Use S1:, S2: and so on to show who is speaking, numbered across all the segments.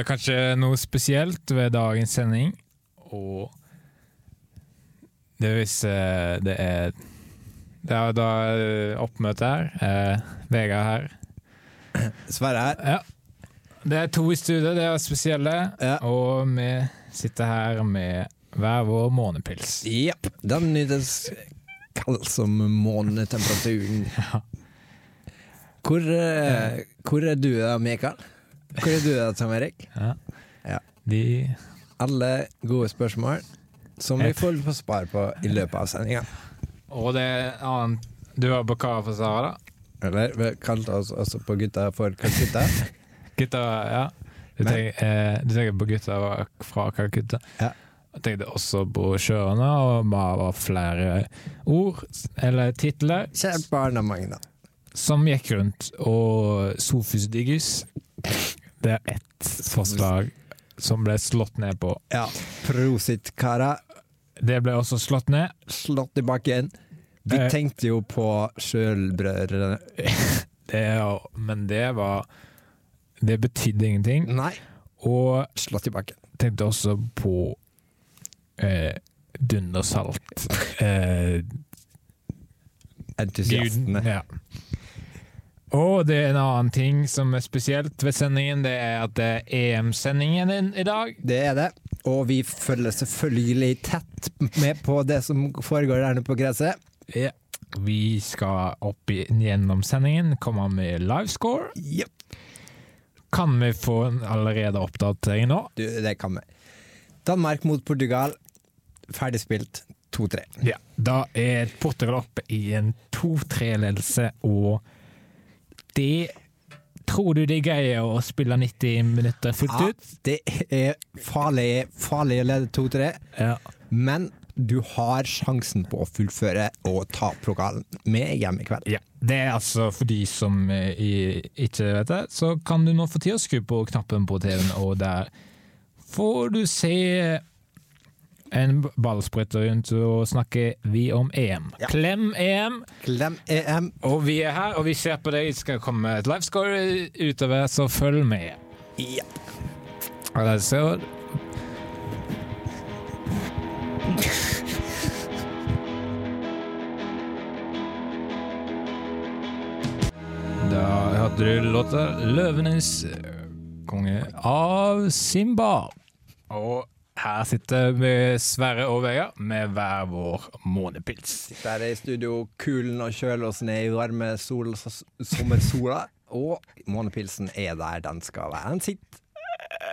S1: Det er kanskje noe spesielt ved dagens sending, og det er hvis eh, det er Det er da eh, oppmøte her. Eh, Vegard her.
S2: Sverre her.
S1: Ja. Det er to i studio, det er spesielle,
S2: Ja.
S1: og vi sitter her med hver vår månepils.
S2: Jepp. Den nytes kald som månetemperaturen.
S1: Ja.
S2: Hvor, eh, hvor er du Mikael? Hvor er du da, Tom Erik?
S1: Ja.
S2: Ja.
S1: De
S2: Alle gode spørsmål som vi får få svar på i løpet av sendinga.
S1: Og det er annet Du har bakar for Sara, da?
S2: Eller vi kalte oss også på gutta for Calcutta.
S1: Gutta, ja. Du tenker, eh, du tenker på gutta fra Calcutta?
S2: Ja.
S1: Jeg tenkte også på sjøene, og bare var flere ord, eller titler,
S2: Kjært barn av Magna.
S1: som gikk rundt. Og Sofus Diggus, det er ett forslag som ble slått ned på.
S2: Ja. Prosit, kara.
S1: Det ble også slått ned.
S2: Slått i bakken. Vi
S1: Eh.
S2: tenkte jo på sjølbrødrene.
S1: Det, men det var Det betydde ingenting.
S2: Nei,
S1: Og
S2: slått i bakken.
S1: tenkte også på eh, Dundersalt. Eh,
S2: Entusiastene.
S1: Ja. Og det er en annen ting som er spesielt ved sendingen, det er at det er EM-sendingen din i dag.
S2: Det er det. Og vi følger selvfølgelig tett med på det som foregår der nede på gresset.
S1: Ja. Vi skal opp i- gjennom sendingen, komme med livescore.
S2: Jepp.
S1: Kan vi få en allerede oppdatering nå?
S2: Du, det kan vi. Danmark mot Portugal. Ferdig spilt 2-3.
S1: Ja. Da er Portugal oppe i en 2-3-ledelse, og det Tror du de greier å spille 90 minutter fullt
S2: Ja,
S1: ut?
S2: det er farlig, farlig å lede 2-3,
S1: Ja.
S2: men du har sjansen på å fullføre og ta pokalen med hjem i kveld.
S1: Ja, Det er altså for de som eh, ikke vet det, så kan du nå få tid å skru på knappen på TV-en, og der får du se en ballspretter rundt og snakker vi om EM.
S2: Ja.
S1: Klem EM!
S2: Klem EM.
S1: Og vi er her, og vi ser på deg. Det skal komme et livescore utover, så følg med.
S2: Ja.
S1: Altså, Da hørte du låta 'Løvenes konge' av Simba. Og her sitter vi Sverre og Vegard med hver vår månepils.
S2: Sitter her i studio kulen og kjøler oss ned i varme sol, sommersola. Og månepilsen er der den skal være. Den sitter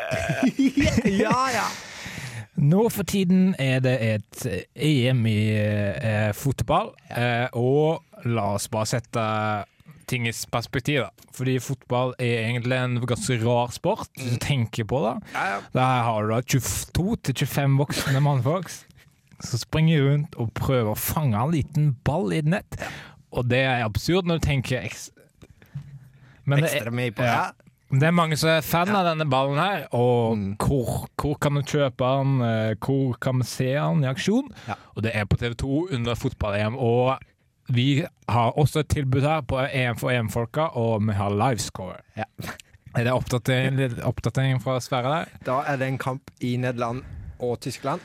S2: Ja, ja.
S1: Nå for tiden er det et EM i eh, fotball, eh, og la oss bare sette tingens perspektiv, da. Fordi fotball er egentlig en ganske rar sport, hvis du tenker på det. Der har du da 22-25 voksne mannfolk som springer rundt og prøver å fange en liten ball i et nett. Og det er absurd når du tenker Men det er- ja. det er mange som er fan av denne ballen her, og
S2: Mm.
S1: hvor, hvor kan du kjøpe den, eh, hvor kan vi se den i aksjon? Og det er på TV2 under fotball-EM, og vi har også et tilbud her på EM for EM-folka, og vi har livescore.
S2: Ja.
S1: Er det oppdatering, oppdatering fra Sverre der?
S2: Da er det en kamp i Nederland og Tyskland.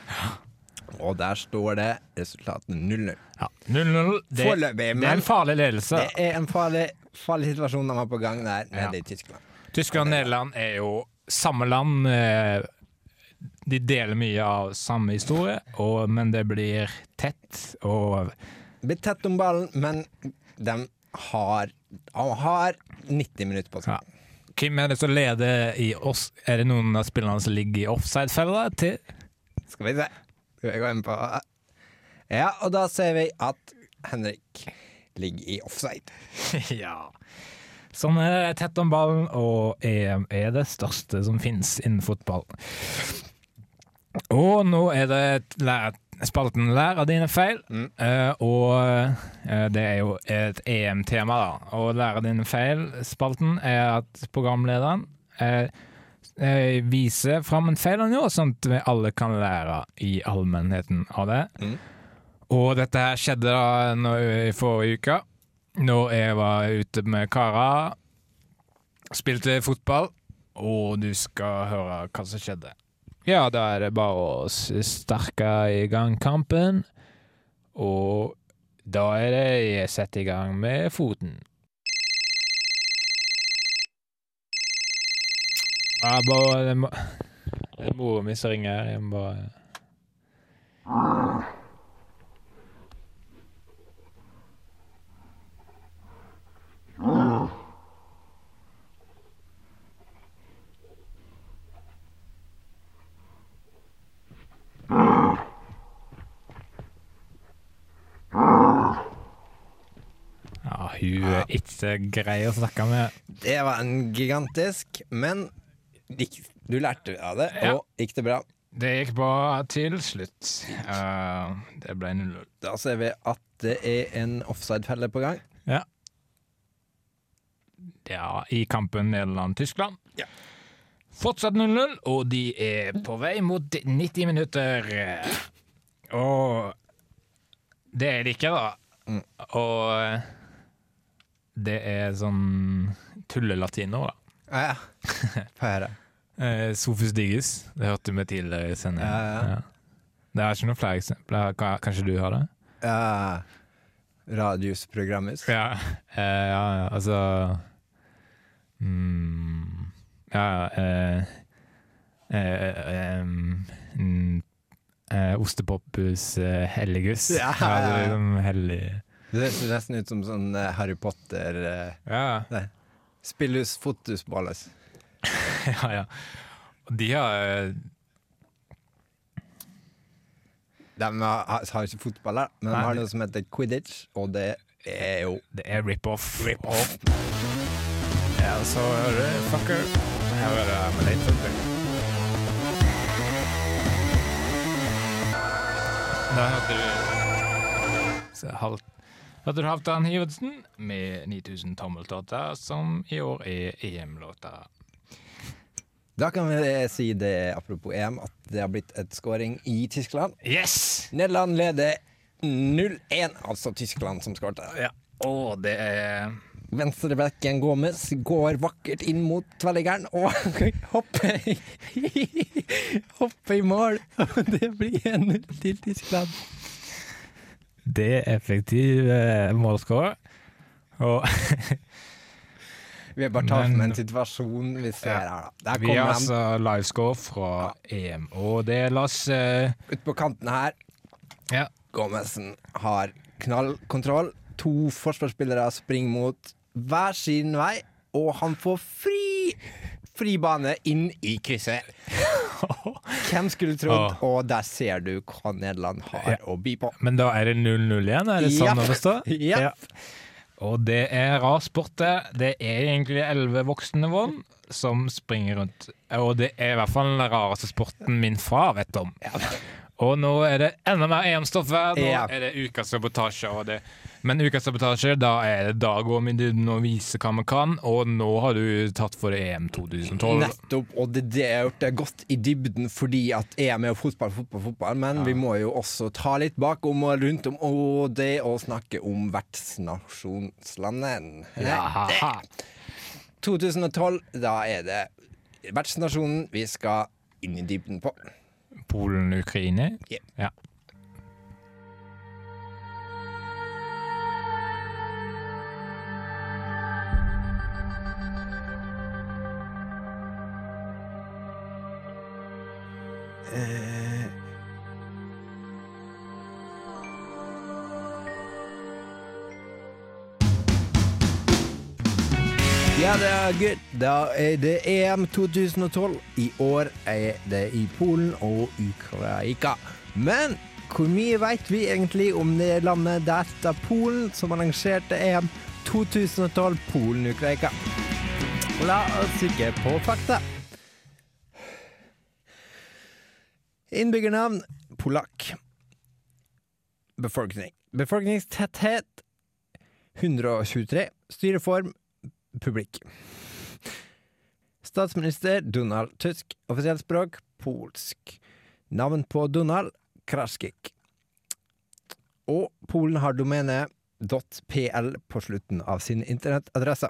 S2: Og der står det resultatet 0-0.
S1: Ja. 0-0. Det, det er en farlig ledelse.
S2: det er en farlig, farlig situasjon de har på gang der
S1: Ja.
S2: i Tyskland.
S1: Tyskland og Nederland er jo samme land. eh, De deler mye av samme historie, og, men det blir tett. Og
S2: blir tett om ballen, men de har, de har 90 minutter på seg.
S1: Ja. hvem er det som leder i oss? Er det noen av spillerne som ligger i offside-fella?
S2: Skal vi se. Skal vi gå inn på Ja, og da ser vi at Henrik ligger i offside.
S1: ja. Sånn er det tett om ballen, og EM er det største som finnes innen fotball. Og nå er det et spalten 'Lær av dine feil',
S2: Mm.
S1: Uh, og uh, det er jo et EM-tema, da. Og 'Lær av dine feil'-spalten er at programlederen uh, viser fram en feil han gjorde, sånn at vi alle kan lære i allmennheten av det.
S2: Mm.
S1: Og dette her skjedde da når, i forrige uke, når jeg var ute med kara, spilte fotball, og du skal høre hva som skjedde. Ja, da er det bare å sterke i gang kampen, og da er det jeg setter i gang med foten. Jeg bare Det er mora mi som ringer. Jeg må bare Ja, hun er ikke grei å snakke med.
S2: Det var en gigantisk, men du lærte av det,
S1: Ja.
S2: og gikk det bra.
S1: Det gikk bra til slutt. Uh, det ble 0-0.
S2: Da ser vi at det er en offside-felle på gang.
S1: Ja. ja, i kampen Nederland-Tyskland.
S2: Ja.
S1: Fortsatt 0-0, og de er på vei mot 90 minutter. Og det er det ikke, da. Og det er sånn tullelatino, da.
S2: Ja, ja. Få høre.
S1: Eh, Sofus Digges, det hørte vi tidligere i sendingen.
S2: Ja, ja.
S1: Det er ikke noen flere eksempler. Kanskje du har det?
S2: Ja. Radius programmus.
S1: Ja, eh, ja, ja altså mm, Ja, ja eh, eh, em, mm, eh, Ostepopus eh, Helligus.
S2: Ja, ja, ja.
S1: er liksom hellig
S2: Det ser nesten ut som sånn eh, Harry Potter eh,
S1: Ja,
S2: Spillus fotus balles.
S1: ja, ja. Og de har eh,
S2: De har, har ikke fotball, men de har noe som heter quidditch, og det er jo
S1: Det er rip-off. Rip-off. Ja, så hører du Fucker. Her er det med late Da hørte du så halv, Hørte du Halvdan Hivertsen med 9000 tommeltotter, som i år er EM-låta.
S2: Da kan vi si det, apropos EM, at det har blitt et scoring i Tyskland.
S1: Yes!
S2: Nederland leder 0-1, altså Tyskland som skåret.
S1: Ja. Og det er
S2: Venstrebekken Gomez går vakkert inn mot tverrliggeren og hopper i, hopper i mål. Det blir 1-0 til Tyskland.
S1: Det er effektiv eh, målskårer. Og
S2: Vi har bare tatt med en situasjon vi ser
S1: Ja.
S2: her, da. Der
S1: vi har altså livescore fra EM, og det er Lasse
S2: ut på kanten her.
S1: Ja.
S2: Gomezsen har knallkontroll. To forsvarsspillere springer mot hver sin vei, og han får fri fri bane inn i krysset. Hvem skulle trodd? Og der ser du hva Nederland har
S1: Ja.
S2: å by på.
S1: Men da er det 0-0 igjen, er det sånn
S2: det
S1: å Yep.
S2: Ja.
S1: Og det er rar sport, det. Det er egentlig elleve voksne vogn som springer rundt. Og det er i hvert fall den rareste sporten min far vet om. Og nå er det enda mer EM-stoffer. Nå
S2: Ja.
S1: er det ukas sabotasje. Det. Men ukas sabotasje, da er det da går vi i og viser hva vi kan. Og nå har du tatt for EM 2012.
S2: Nettopp, og det, det har gjort det godt i dybden fordi at EM er jo fotball, fotball, fotball, men vi må jo også ta litt bakom og rundt om, og det å snakke om vertsnasjonslandet.
S1: Ja.
S2: 2012, da er det vertsnasjonen vi skal inn i dybden på.
S1: Polen-Ukraina.
S2: Ja.
S1: Ja.
S2: Eh. Ja, det er good. Da er det EM 2012. I år er det i Polen og Ukraina. Men hvor mye vet vi egentlig om det landet der det er Polen som arrangerte EM 2012 Polen-Ukraina? La oss kikke på fakta. Innbyggernavn polakk. Befolkning. Befolkningstetthet 123. Styreform publikk. Statsminister Donald Tusk. Offisielt språk polsk. Navn på Donald Kraskik. Og Polen har domene .pl på slutten av sin internettadresse.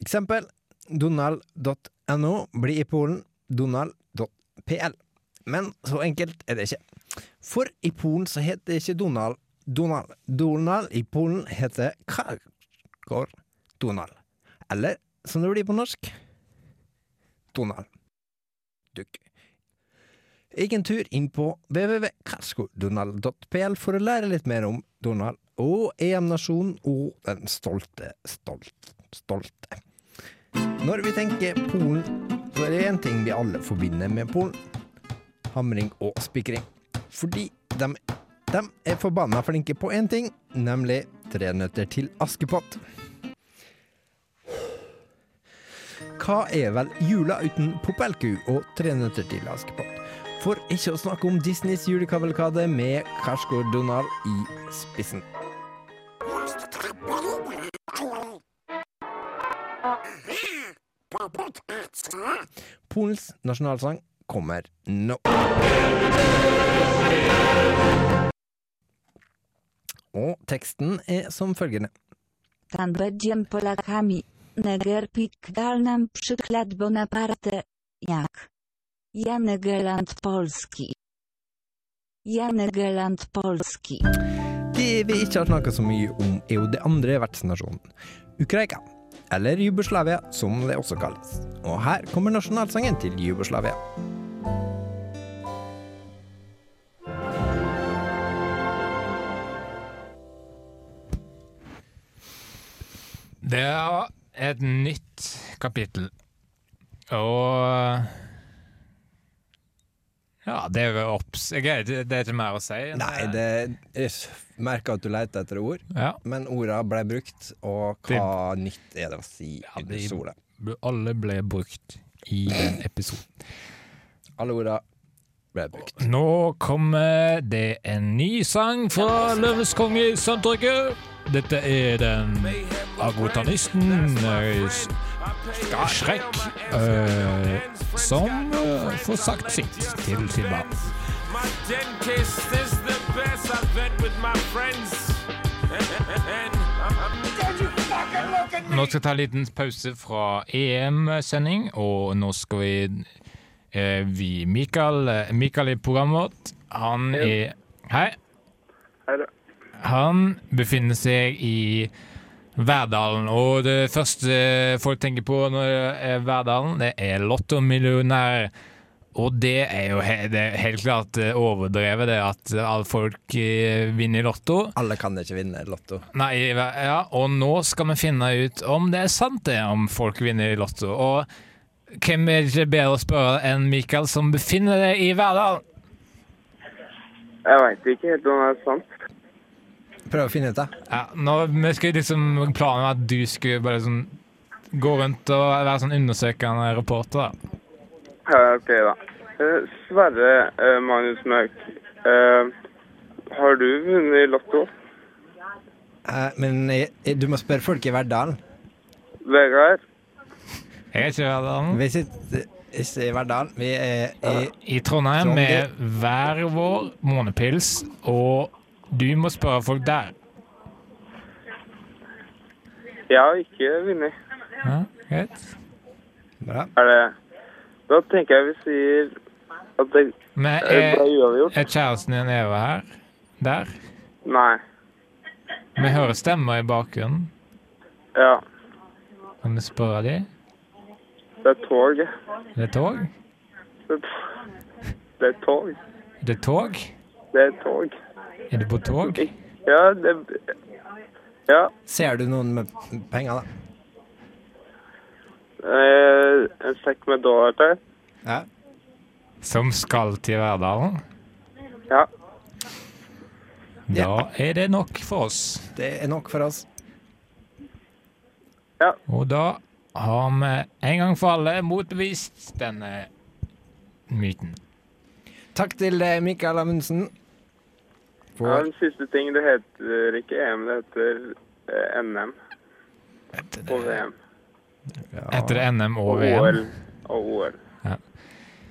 S2: Eksempel Donald.no blir i Polen Donald.pl. Men så enkelt er det ikke. For i Polen så heter det ikke Donald Donald. Donald i Polen heter Kargård Donald. Eller som det blir på norsk Donald. Dukk. en tur inn på www.karskoldonald.pl for å lære litt mer om Donald og EM-nasjonen og den stolte, stolt, stolte. Når vi tenker Polen, så er det én ting vi alle forbinder med Polen. Hamring og spikring. Fordi de, de er forbanna flinke på én ting, nemlig Tre nøtter til Askepott. Hva er vel jula uten popelku og Tre nøtter til Askepott? For ikke å snakke om Disneys julekavalkade med Karsgård Donald i spissen. Polens nasjonalsang kommer nå. Og teksten er som følgende.
S3: Tam będziem Polakami. Negerpik dal nam przykład Bonaparte. Jak? Janegeland Polski. Janegeland Polski.
S2: Det vi ikke har snakka så mye om, er jo det andre vertsnasjonen, Ukraina. Eller Jugoslavia, som det også kalles. Og her kommer nasjonalsangen til Jugoslavia.
S1: Det er et nytt kapittel. Og Ja, det er opps... Det er ikke mer å si. enn
S2: Nei, det Jeg merker at du leter etter ord,
S1: Ja,
S2: men orda ble brukt, og hva nytt er det å si
S1: Ja,
S2: under sola?
S1: alle ble brukt i den episoden.
S2: Alle orda ble brukt.
S1: Nå kommer det en ny sang fra Løvens konge i Sandtrykket. Dette er den agrotanisten botanisten S- Shrek, eh, som eh, får sagt sitt til sin barn.
S4: My dentist is the best I've been with my friends.
S1: Nå skal vi ta en liten pause fra EM-sending, og nå skal vi eh, Vi Mikael, eh, Mikael i programmet vårt, han er Hei.
S5: Hei.
S1: Han befinner seg i Verdalen, og det første folk tenker på når det er Verdalen, det er lottomillionær. Og det er jo he det er helt klart eh, overdrevet, det at alle folk eh, vinner i Lotto.
S2: Alle kan ikke vinne Lotto.
S1: Nei, ja, og nå skal vi finne ut om det er sant det, om folk vinner i Lotto. Og hvem er det ikke bedre å spørre enn Mikael, som befinner seg i Verdalen?
S5: Jeg veit ikke helt om det er sant.
S2: Prøv å finne ut det.
S1: Ja, nå, vi skulle liksom Planen var at du skulle bare sånn gå rundt og være sånn undersøkende reporter. da.
S5: Ja, ok, da. Eh, Sverre eh, Magnus Mørk, eh, har du vunnet i Lotto?
S2: Eh, men jeg, jeg, du må spørre folk i Verdalen.
S5: Vegard?
S1: Jeg er ikke i Verdalen.
S2: Vi sitter ikke i Verdal. Vi er i
S1: I Trondheim
S2: Trondheim.
S1: med hver vår månepils, og du må spørre folk der.
S5: Jeg har ikke vunnet.
S1: Ja, greit.
S2: Bra.
S5: Er det Da tenker jeg vi sier at det
S1: Men
S5: er, ble
S1: er,
S5: uavgjort.
S1: er kjæresten din Eva her? Der?
S5: Nei.
S1: Vi hører stemmer i bakgrunnen.
S5: Ja.
S1: Kan vi spørre de?
S5: Det er tog.
S1: Det er tog?
S5: Det er tog.
S1: Det Er tog?
S5: Det er tog.
S1: Er du på tog?
S5: Ja, det Ja.
S2: Ser du noen med penger, da?
S5: Eh, en sekk med dollar til.
S2: Ja.
S1: Som skal til Verdalen?
S5: Ja.
S1: Da er det nok for oss.
S2: Det er nok for oss. Ja.
S1: Og da har vi en gang for alle motbevist denne myten.
S2: Takk til deg, Mikael Amundsen.
S5: Ja. den siste ting. Det heter ikke EM, det heter eh, NM og VM.
S1: Etter NM og
S5: Og
S1: VM.
S5: OL. Og OL.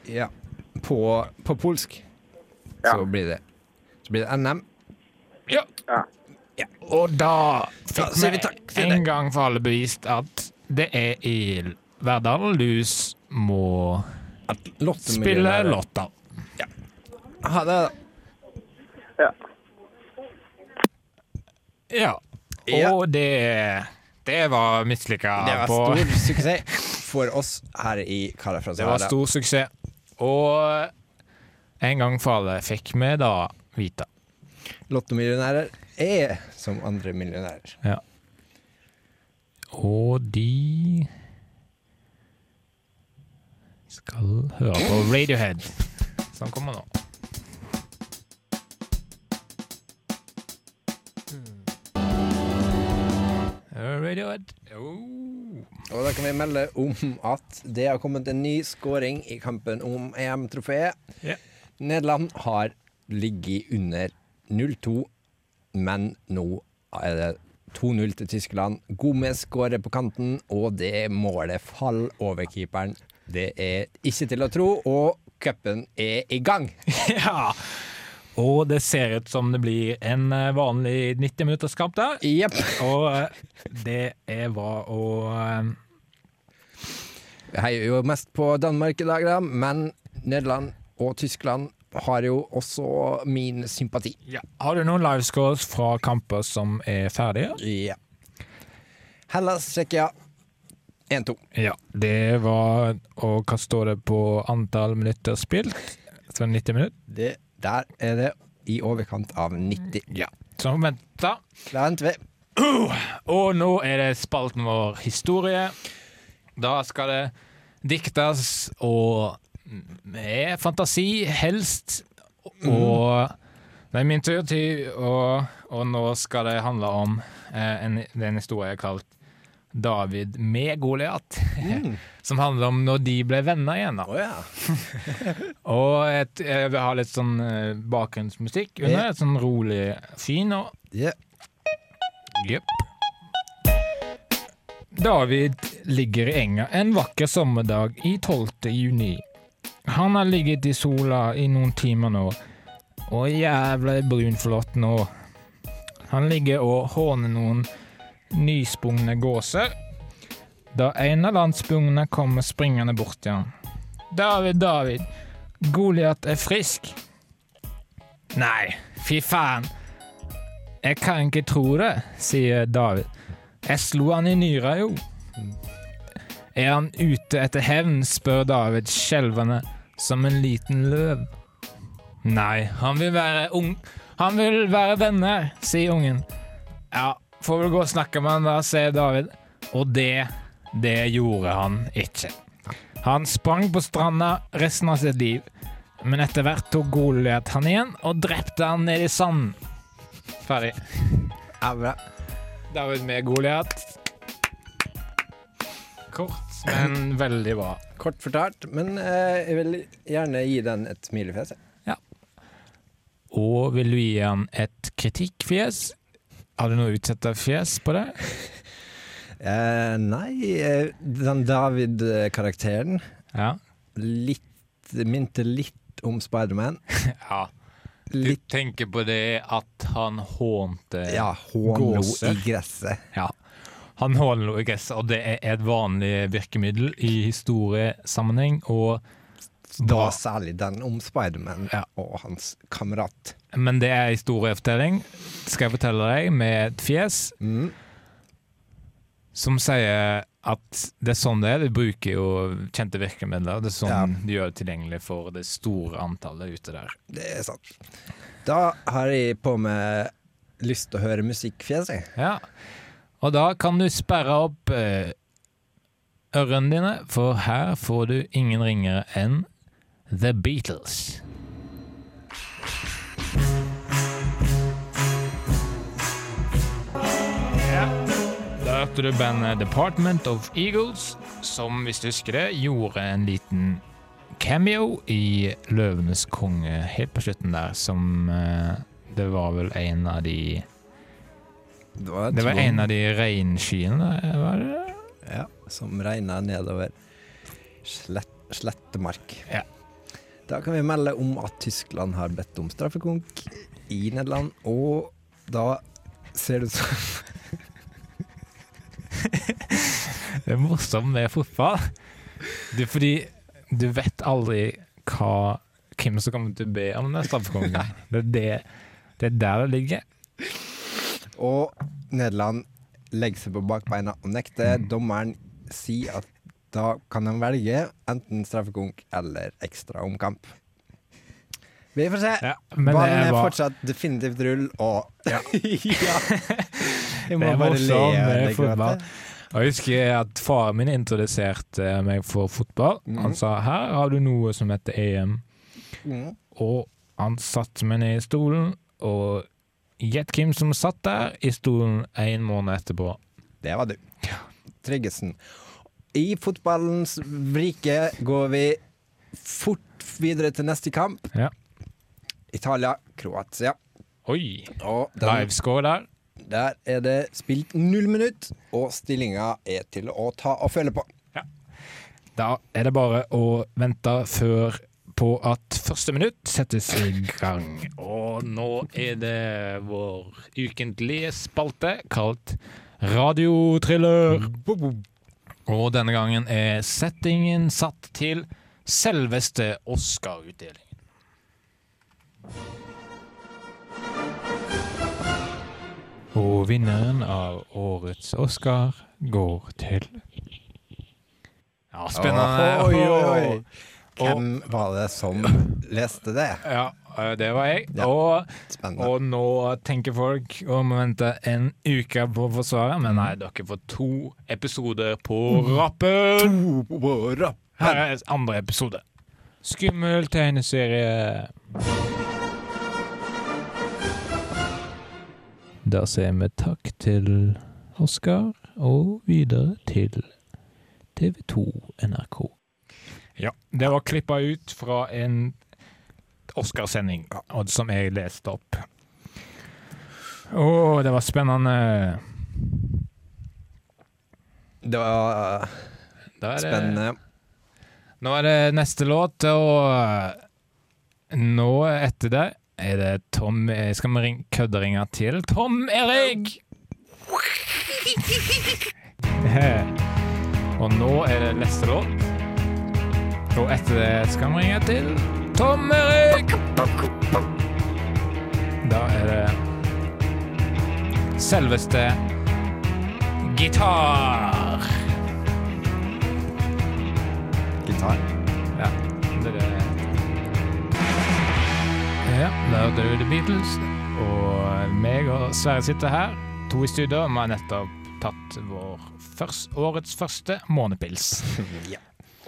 S2: Ja. På, på polsk
S5: Ja.
S2: så blir det Så blir det NM.
S1: Ja.
S5: Ja.
S2: Ja.
S1: Og da fikk
S2: vi
S1: en
S2: det.
S1: gang for alle bevist at det er i Verdal du må spille
S2: Lotta.
S1: Lotta.
S2: Ha det, da.
S5: Ja.
S1: Ja. Og det Det var mislykka
S2: Det var
S1: på
S2: stor suksess for oss her i Karer fra
S1: Det var stor suksess. Og en gang for alle fikk vi da vite.
S2: Lottomillionærer er som andre millionærer.
S1: Ja. Og de skal høre på Radiohead, som kommer nå. Radiohead. Oh.
S2: Og da kan vi melde om at det har kommet en ny skåring i kampen om EM-trofeet.
S1: Yeah.
S2: Nederland har ligget under 0-2, men nå er det 2-0 til Tyskland. Gomez skårer på kanten, og det målet faller over keeperen. Det er ikke til å tro, og cupen er i gang.
S1: Ja. Og det ser ut som det blir en eh, vanlig 90 minutters kamp der.
S2: Yep.
S1: Og eh, det er bra å eh,
S2: Jeg heier jo mest på Danmark i dag, da, men Nederland og Tyskland har jo også min sympati.
S1: ja. Har du noen livescores fra kamper som er ferdige?
S2: Ja. Hellas, Tsjekkia 1-2.
S1: Ja. Det var Og hva står det på antall minutter spilt? Så 90 minutter?
S2: Det, der er det i overkant av 90.
S1: Ja. Så vent,
S2: Da Vent vi.
S1: Og nå er det spalten vår historie. Da skal det diktes og med fantasi, helst. Og det er min tur til å Og nå skal det handle om eh, en, det er en historie kalt David med Goliat. Som handler om når de ble venner igjen. da
S2: Oh, ja.
S1: Og et, jeg vil ha litt sånn eh, bakgrunnsmusikk under. Et sånn rolig, fin og
S2: yeah.
S1: Yep. David ligger i enga en vakker sommerdag i 12. juni. Han har ligget i sola i noen timer nå, og jævla brunflott nå. Han ligger og håner noen nysprungne gåser, da en av landsbungene kommer springende bort til han. David, David, Goliat er frisk. Nei, fy faen. Jeg kan ikke tro det, sier David. Jeg slo han i nyra, jo. Er han ute etter hevn, spør David skjelvende som en liten løv. Nei, han vil være ung... Han vil være venner, sier ungen. Ja, får vel gå og snakke med han da, sier David. Og det, det gjorde han ikke. Han sprang på stranda resten av sitt liv, men etter hvert tok Goliat han igjen og drepte han ned i sanden. Ferdig.
S2: ja bra.
S1: David med Goliat. Kort, men veldig bra.
S2: Kort fortalt, men eh, jeg vil gjerne gi den et smilefjes. Ja.
S1: Og vil du gi han et kritikkfjes? Har du noe utsetterfjes på det?
S2: Eh, nei, eh, den David-karakteren
S1: Ja.
S2: litt, minte litt om Spiderman.
S1: ja. Du
S2: Litt
S1: tenker på det at han hånte
S2: ja, hånlo
S1: Gåser.
S2: i gresset.
S1: Ja. Han hånlo i gresset, og det er et vanlig virkemiddel i historiesammenheng. Og
S2: Da særlig den om Spiderman
S1: Ja.
S2: og hans kamerat.
S1: Men det er historiefortelling, skal jeg fortelle deg, med et fjes
S2: Mm.
S1: som sier at det er sånn det er. De bruker jo kjente virkemidler. Det er sånn
S2: Ja.
S1: de gjør det tilgjengelig for det store antallet ute der.
S2: Det er sant. Da har jeg på meg lyst til å høre musikkfjes, jeg.
S1: Ja. Og da kan du sperre opp eh, ørene dine, for her får du ingen ringere enn The Beatles. Ja. Da hørte du bandet Department of Eagles, som, hvis du husker det, gjorde en liten cameo i Løvenes konge helt på slutten der, som eh, Det var vel en av de
S2: Det var,
S1: det var en av de regnskyene, var det det?
S2: Ja, som regna nedover slett, slettemark.
S1: Ja.
S2: Da kan vi melde om at Tyskland har bedt om straffekonk i Nederland, og da ser det ut som
S1: Det er morsomt med fotball. Er fordi du vet aldri hva, hvem som kommer til å be om den straffekonken. Det det, det er der det ligger.
S2: Og Nederland legger seg på bakbeina og nekter. Dommeren sier at da kan de velge enten straffekonk eller ekstra omkamp. Vi får se.
S1: Ja, men
S2: Ballen er
S1: var,
S2: fortsatt definitivt rull, og Ja. Jeg
S1: Det er
S2: bare le av
S1: fotball. Og jeg husker at faren min introduserte meg for fotball. Han sa her har du noe som heter EM.
S2: Mm.
S1: Og han satte meg ned i stolen, og gjett hvem som satt der i stolen en måned etterpå.
S2: Det var du. Tryggesen. I fotballens vrike går vi fort videre til neste kamp.
S1: Ja.
S2: Italia-Kroatia.
S1: Oi! Livescore der.
S2: der er det spilt null minutt, og stillinga er til å ta og føle på.
S1: Da er det bare å vente før på at første minutt settes i gang. Og nå er det vår ukentlige spalte kalt Radiotriller. Og denne gangen er settingen satt til selveste Oscar-utdelingen. Og vinneren av årets Oscar går til Ja, spennende.
S2: Oi, oi, oi. Hvem var det som leste det?
S1: Ja, det var jeg.
S2: Ja.
S1: Og, og nå tenker folk å må vente en uke på å få svaret, men nei, dere får to episoder på rappen! Her er andre episode. Skummel tegneserie. Da sier vi takk til Oskar, og videre til TV2 NRK. Ja, det var klippa ut fra en Oscarsending, som jeg leste opp. Å, det var spennende.
S2: Det var
S1: det,
S2: spennende.
S1: Nå er det neste låt, og nå etter det er det Tom eh, Skal vi ring, kødderinge til Tom Erik? Og nå er det neste låt. Og etter det skal vi ringe til Tom Erik. Da er det selveste gitar.
S2: Gitar.
S1: Ja, det er Ja, da hørte du The Beatles. Og meg og Sverre sitter her, to i studio. Vi har nettopp tatt vår først, årets første månepils.
S2: Ja.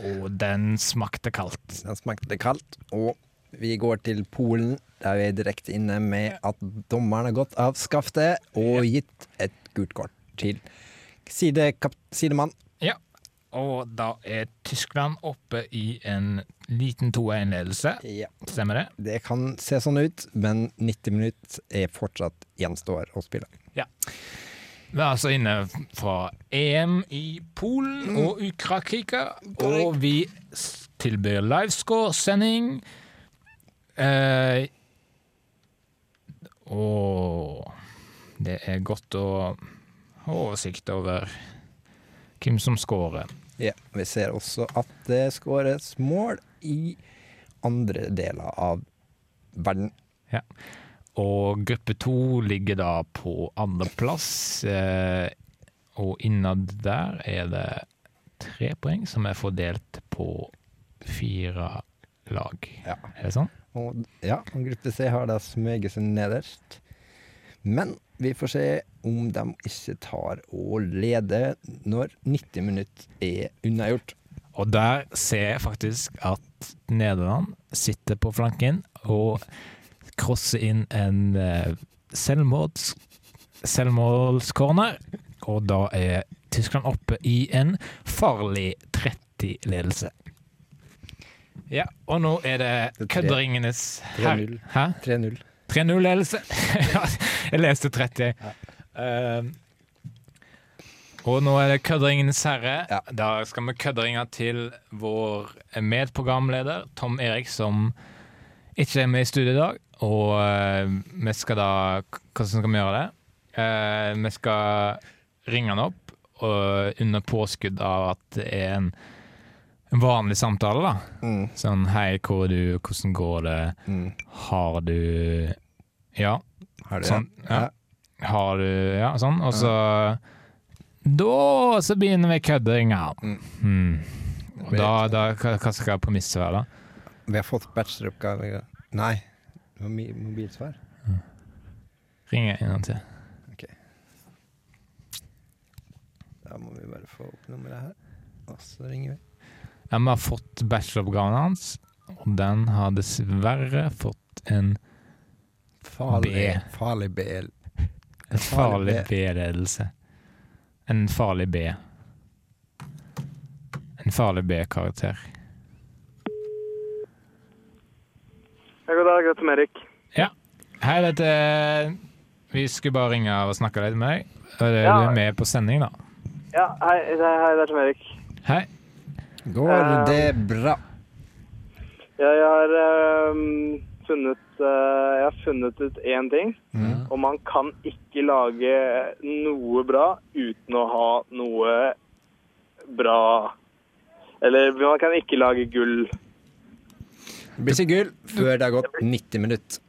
S1: Og den smakte kaldt.
S2: Den smakte kaldt, og vi går til Polen, der vi er direkte inne med at dommeren har gått av skaftet og gitt et gult kort til sidemann.
S1: Ja. Og da er Tyskland oppe i en liten 2-1-ledelse.
S2: Ja.
S1: Stemmer det?
S2: Det kan se sånn ut, men 90 minutter er fortsatt gjenstår å spille.
S1: Vi er altså inne fra EM i Polen og Ukraina, og vi tilbyr livescore-sending. Eh, og det er godt å ha oversikt over hvem som scorer.
S2: Ja, vi ser også at det skåres mål i andre deler av verden.
S1: Og gruppe to ligger da på andreplass, eh, og innad der er det tre poeng som er fordelt på fire lag.
S2: Ja.
S1: Er det sånn?
S2: Og ja, og gruppe C har da seg nederst. Men vi får se om de ikke tar og leder når 90 minutter er unnagjort.
S1: Og der ser jeg faktisk at Nederland sitter på flanken og crosser inn en eh, selvmords, selvmålscorner. Og da er Tyskland oppe i en farlig 30-ledelse. Ja, og nå er det
S2: er
S1: kødderingenes her-
S2: 3-0.
S1: Hæ?
S2: 3-0.
S1: 3-0-ledelse. jeg leste 30. Um, og nå er det kødderingenes herre.
S2: Ja.
S1: Da skal vi kødderinge til vår medprogramleder Tom Erik, som ikke er med i studio i dag. Og uh, vi skal da Hvordan skal vi gjøre det? Uh, vi skal ringe han opp og under påskudd av at det er en, en vanlig samtale, da.
S2: Mm.
S1: Sånn hei, hvor er du, hvordan går det,
S2: Mm.
S1: har du Ja,
S2: Har du
S1: sånn.
S2: ja.
S1: Ja. Har du Ja, sånn. Og så Da så begynner vi køddinga.
S2: Mm.
S1: Mm. Og da, da hva, hva skal premisset være, da?
S2: Vi har fått bacheloroppgave Nei, det var mobilsvar. Mm.
S1: Ringer en gang til. Ok.
S2: Da må vi bare få opp nummeret her. Og så ringer vi.
S1: Ja, vi har fått bacheloroppgaven hans, og den har dessverre fått en
S2: Farlig
S1: B.
S2: Farlig B.
S1: En farlig B-ledelse. En farlig B. En farlig B-karakter.
S5: Ja, god dag, dette er Erik.
S1: Hei, dette Vi skulle bare ringe og snakke litt med deg. Er Du
S5: Ja.
S1: er med på sending, da.
S5: Ja, hei, hei, hei det er Tom Erik.
S1: Hei.
S2: Går
S5: Eh,
S2: det bra?
S5: Ja, jeg har um, funnet uh, Jeg har funnet ut én ting.
S2: Mm.
S5: Og man kan ikke lage noe bra uten å ha noe bra Eller man kan ikke lage gull.
S2: Det blir ikke gull før det har gått 90 minutter.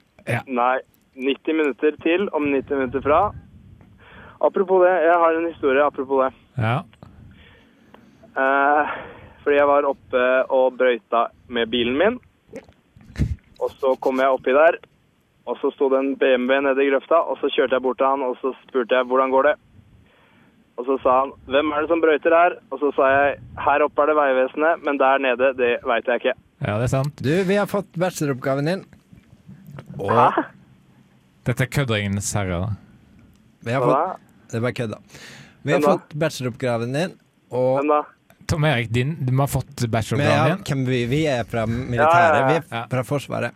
S5: Nei. 90 minutter til om 90 minutter fra. Apropos det, jeg har en historie apropos det.
S1: Ja.
S5: Eh, fordi jeg var oppe og brøyta med bilen min. Og så kom jeg oppi der, og så sto det en BMW nede i grøfta, og så kjørte jeg bort til han, og så spurte jeg hvordan går det. Og så sa han 'Hvem er det som brøyter her?' Og så sa jeg 'Her oppe er det Vegvesenet, men der nede, det veit jeg ikke'.
S1: Ja, det er sant.
S2: Du, vi har fått bacheloroppgaven din. Og
S5: Hæ?
S1: Dette er kødderingenes herre, da.
S2: vi har
S5: Hva
S2: fått? Det er bare kødda. Vi har
S5: Hvem da?
S2: fått bacheloroppgaven din, og
S5: Hvem da?
S1: Tom Erik, din, du har fått
S2: vi,
S1: bacheloroppgaven din.
S2: hvem vi, vi er fra militæret.
S5: ja, ja.
S2: Vi er
S1: Ja.
S2: fra Forsvaret.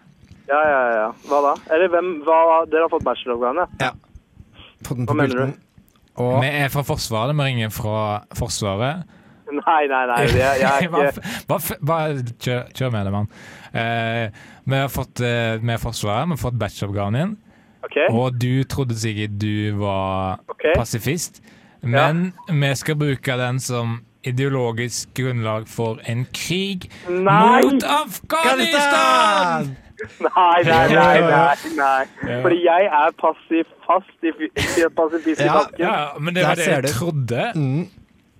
S5: Ja, ja, ja. Hva da? Eller hvem hva, Dere har fått bacheloroppgaven, ja?
S2: Fått den
S5: Hva
S2: på
S5: mener
S2: pulten. Og
S1: Vi er fra Forsvaret, vi ringer fra Forsvaret.
S5: Nei, nei, nei. Jeg, jeg er ikke
S1: bare, bare kjør, kjør med det, mann. Eh, vi har fått eh, vi er Forsvaret, vi har fått bacheloroppgaven din.
S5: Okay.
S1: Og du trodde sikkert du var
S5: okay.
S1: pasifist, men vi skal bruke den som ideologisk grunnlag for en krig
S5: Nei!
S1: mot Afghanistan!
S5: Nei, nei, nei, nei, nei. Fordi jeg er passiv fast i i pasifist i
S2: Ja.
S1: Ja, men det var det jeg trodde.
S2: mm,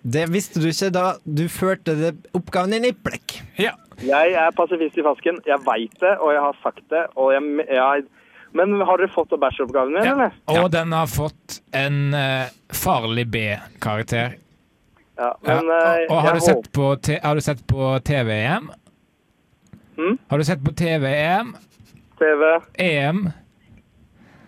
S2: Det visste du ikke da du førte det oppgaven din i plekk.
S1: Ja.
S5: Jeg er pasifist i fasken. Jeg veit det, og jeg har sagt det. Og jeg, jeg Men har dere fått bæsjeoppgaven min,
S1: Ja.
S5: eller?
S1: Og den har fått en uh, farlig B-karakter.
S5: Ja,
S1: Ja.
S5: men eh,
S1: og har
S5: jeg
S1: du, sett på har du sett på TV-EM?
S5: Hmm?
S1: Har du sett på TV-EM?
S5: TV
S1: EM?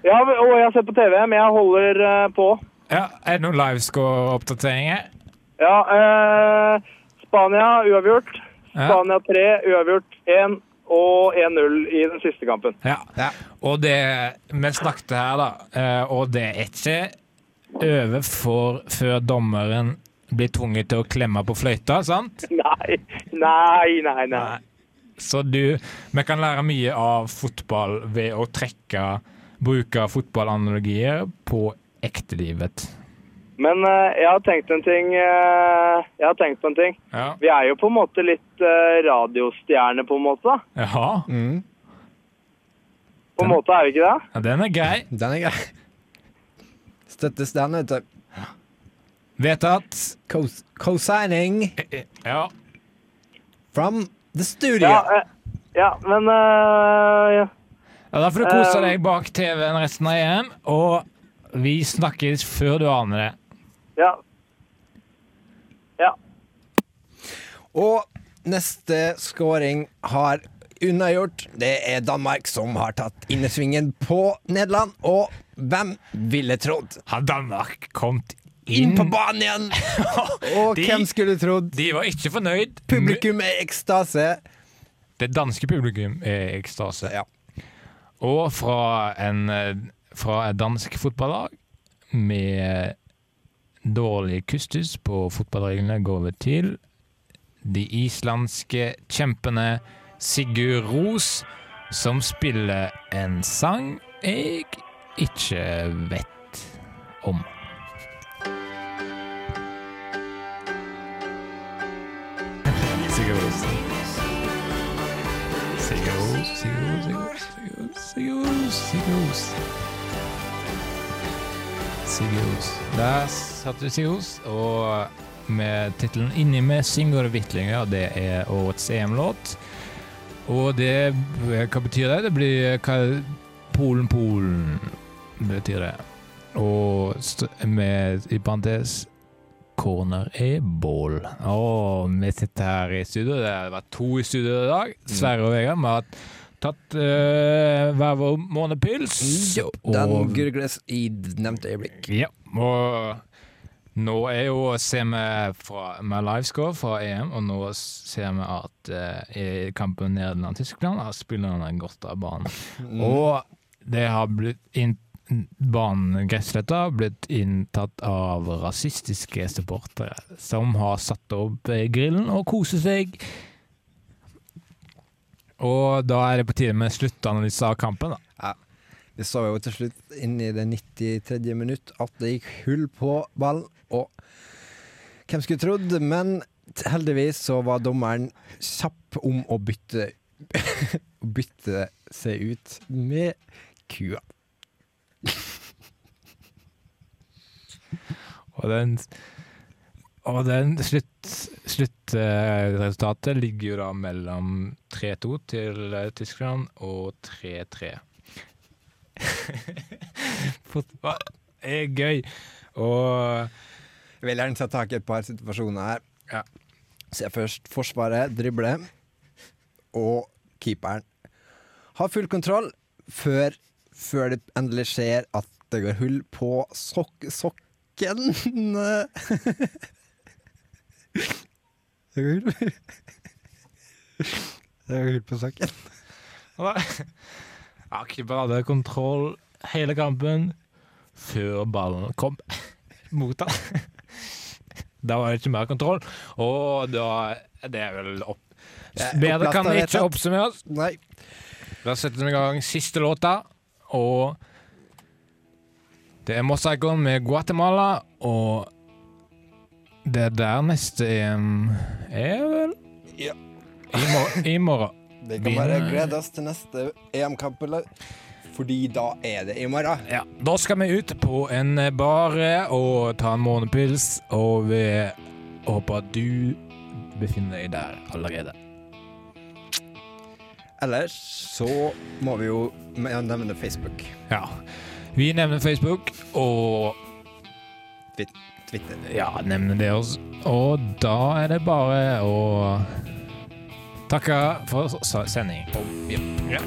S5: Ja, og jeg har sett på TV, men jeg holder uh, på.
S1: Ja, er det noen livescore-oppdateringer?
S5: Ja, eh, Spania uavgjort. Spania 3 uavgjort 1 og 1-0 i den siste kampen.
S1: Ja.
S2: Ja.
S1: Og det Vi snakket her, da, eh, og det er ikke over for før dommeren blir tvunget til å klemme på fløyta, sant?
S5: Nei, nei, nei. nei.
S1: Så du Vi kan lære mye av fotball ved å trekke Bruke fotballanalogier på ektelivet.
S5: Men uh, jeg har tenkt en ting. Uh, jeg har tenkt på en ting.
S1: Ja.
S5: Vi er jo på en måte litt uh, radiostjerner, på en måte. da.
S1: Jaha.
S2: Mm,
S5: På en måte er vi ikke det?
S1: Ja, den er gøy.
S2: den er gøy. Støttes den, vet du.
S1: Vedtatt.
S2: Co- Co-signing
S1: Ja.
S2: from the studio.
S5: Ja, eh, ja men eh, ja.
S1: Ja, Da får du kose deg bak TV-en resten av EM, og vi snakkes før du aner det.
S5: Ja. Ja.
S2: Og neste scoring har unnagjort. Det er Danmark som har tatt innersvingen på Nederland. Og hvem ville trodd?
S1: Har Danmark kommet
S2: Inn
S1: inn?
S2: på banen igjen! Og
S1: De-
S2: hvem skulle trodd?
S1: De var ikke fornøyd.
S2: Publikum er i ekstase.
S1: Det danske publikum er i ekstase.
S2: Ja.
S1: Og fra, en, eh, fra et dansk fotballag med dårlig kustus på fotballreglene går vi til de islandske kjempene Sigurd Ros, som spiller en sang jeg ikke vet om. Sigurd Ros. Sigurd Ros, Sigurd Ros, Sigurd Ros, Sigurd Ros. Sigurd. Der satt du Sigurd, og med tittelen 'Inni med Sigurd Wittlinger', det er årets EM-låt. Og det Hva betyr det? Det blir hva- Polen, Polen betyr det. Og med i parentes Corner er bål. Og vi sitter her i studio. Det har vært to i studio i dag. Sverre og Vegard. Vi har tatt uh, hver vår månepils.
S2: Jo, den gurgles i nevnte øyeblikk.
S1: Ja, og nå er jo ser vi fra, med livescore fra EM, og nå ser vi at uh, i kampen Nederland-Tyskland har spillerne gått av banen. Og det har blitt inn, banen Gressletta blitt inntatt av rasistiske supportere som har satt opp eh, grillen og koser seg. Og da er det på tide med sluttanalyse av kampen, da. Ja.
S2: Vi så jo til slutt inn i det 93. minutt at det gikk hull på ballen, og hvem skulle trodd, men heldigvis så var dommeren kjapp om å bytte å bytte seg ut med kua.
S1: Og den, og den slutt, sluttresultatet ligger jo da mellom 3-2 til eh, Tyskland og 3-3. Fotball er gøy. Og
S2: Jeg vil gjerne ta tak i et par situasjoner her.
S1: Ja.
S2: Se først Forsvaret drible, og keeperen har full kontroll før, før det endelig skjer at det går hull på sok sokken. det går hull Det går hull på
S1: saken. Keeper hadde kontroll hele kampen før ballen kom mot han. Da var det ikke mer kontroll, og da Det er vel opp Bedre kan det ikke oppsummeres.
S2: Nei.
S1: Da setter vi i gang siste låta, og det er Mossaikon med Guatemala, og det er der neste EM er, vel?
S2: Ja.
S1: I, mor I morgen.
S2: Det kan bare glede oss til neste EM-kamp, eller? Fordi da er det i morgen.
S1: Ja, da skal vi ut på en bar og ta en månepils, og vi håper at du befinner deg der allerede.
S2: Ellers så må vi jo nevne Facebook.
S1: Ja. Vi nevner Facebook, og
S2: Twitter.
S1: ja, nevner det oss. Og da er det bare å takke for sending. Ja.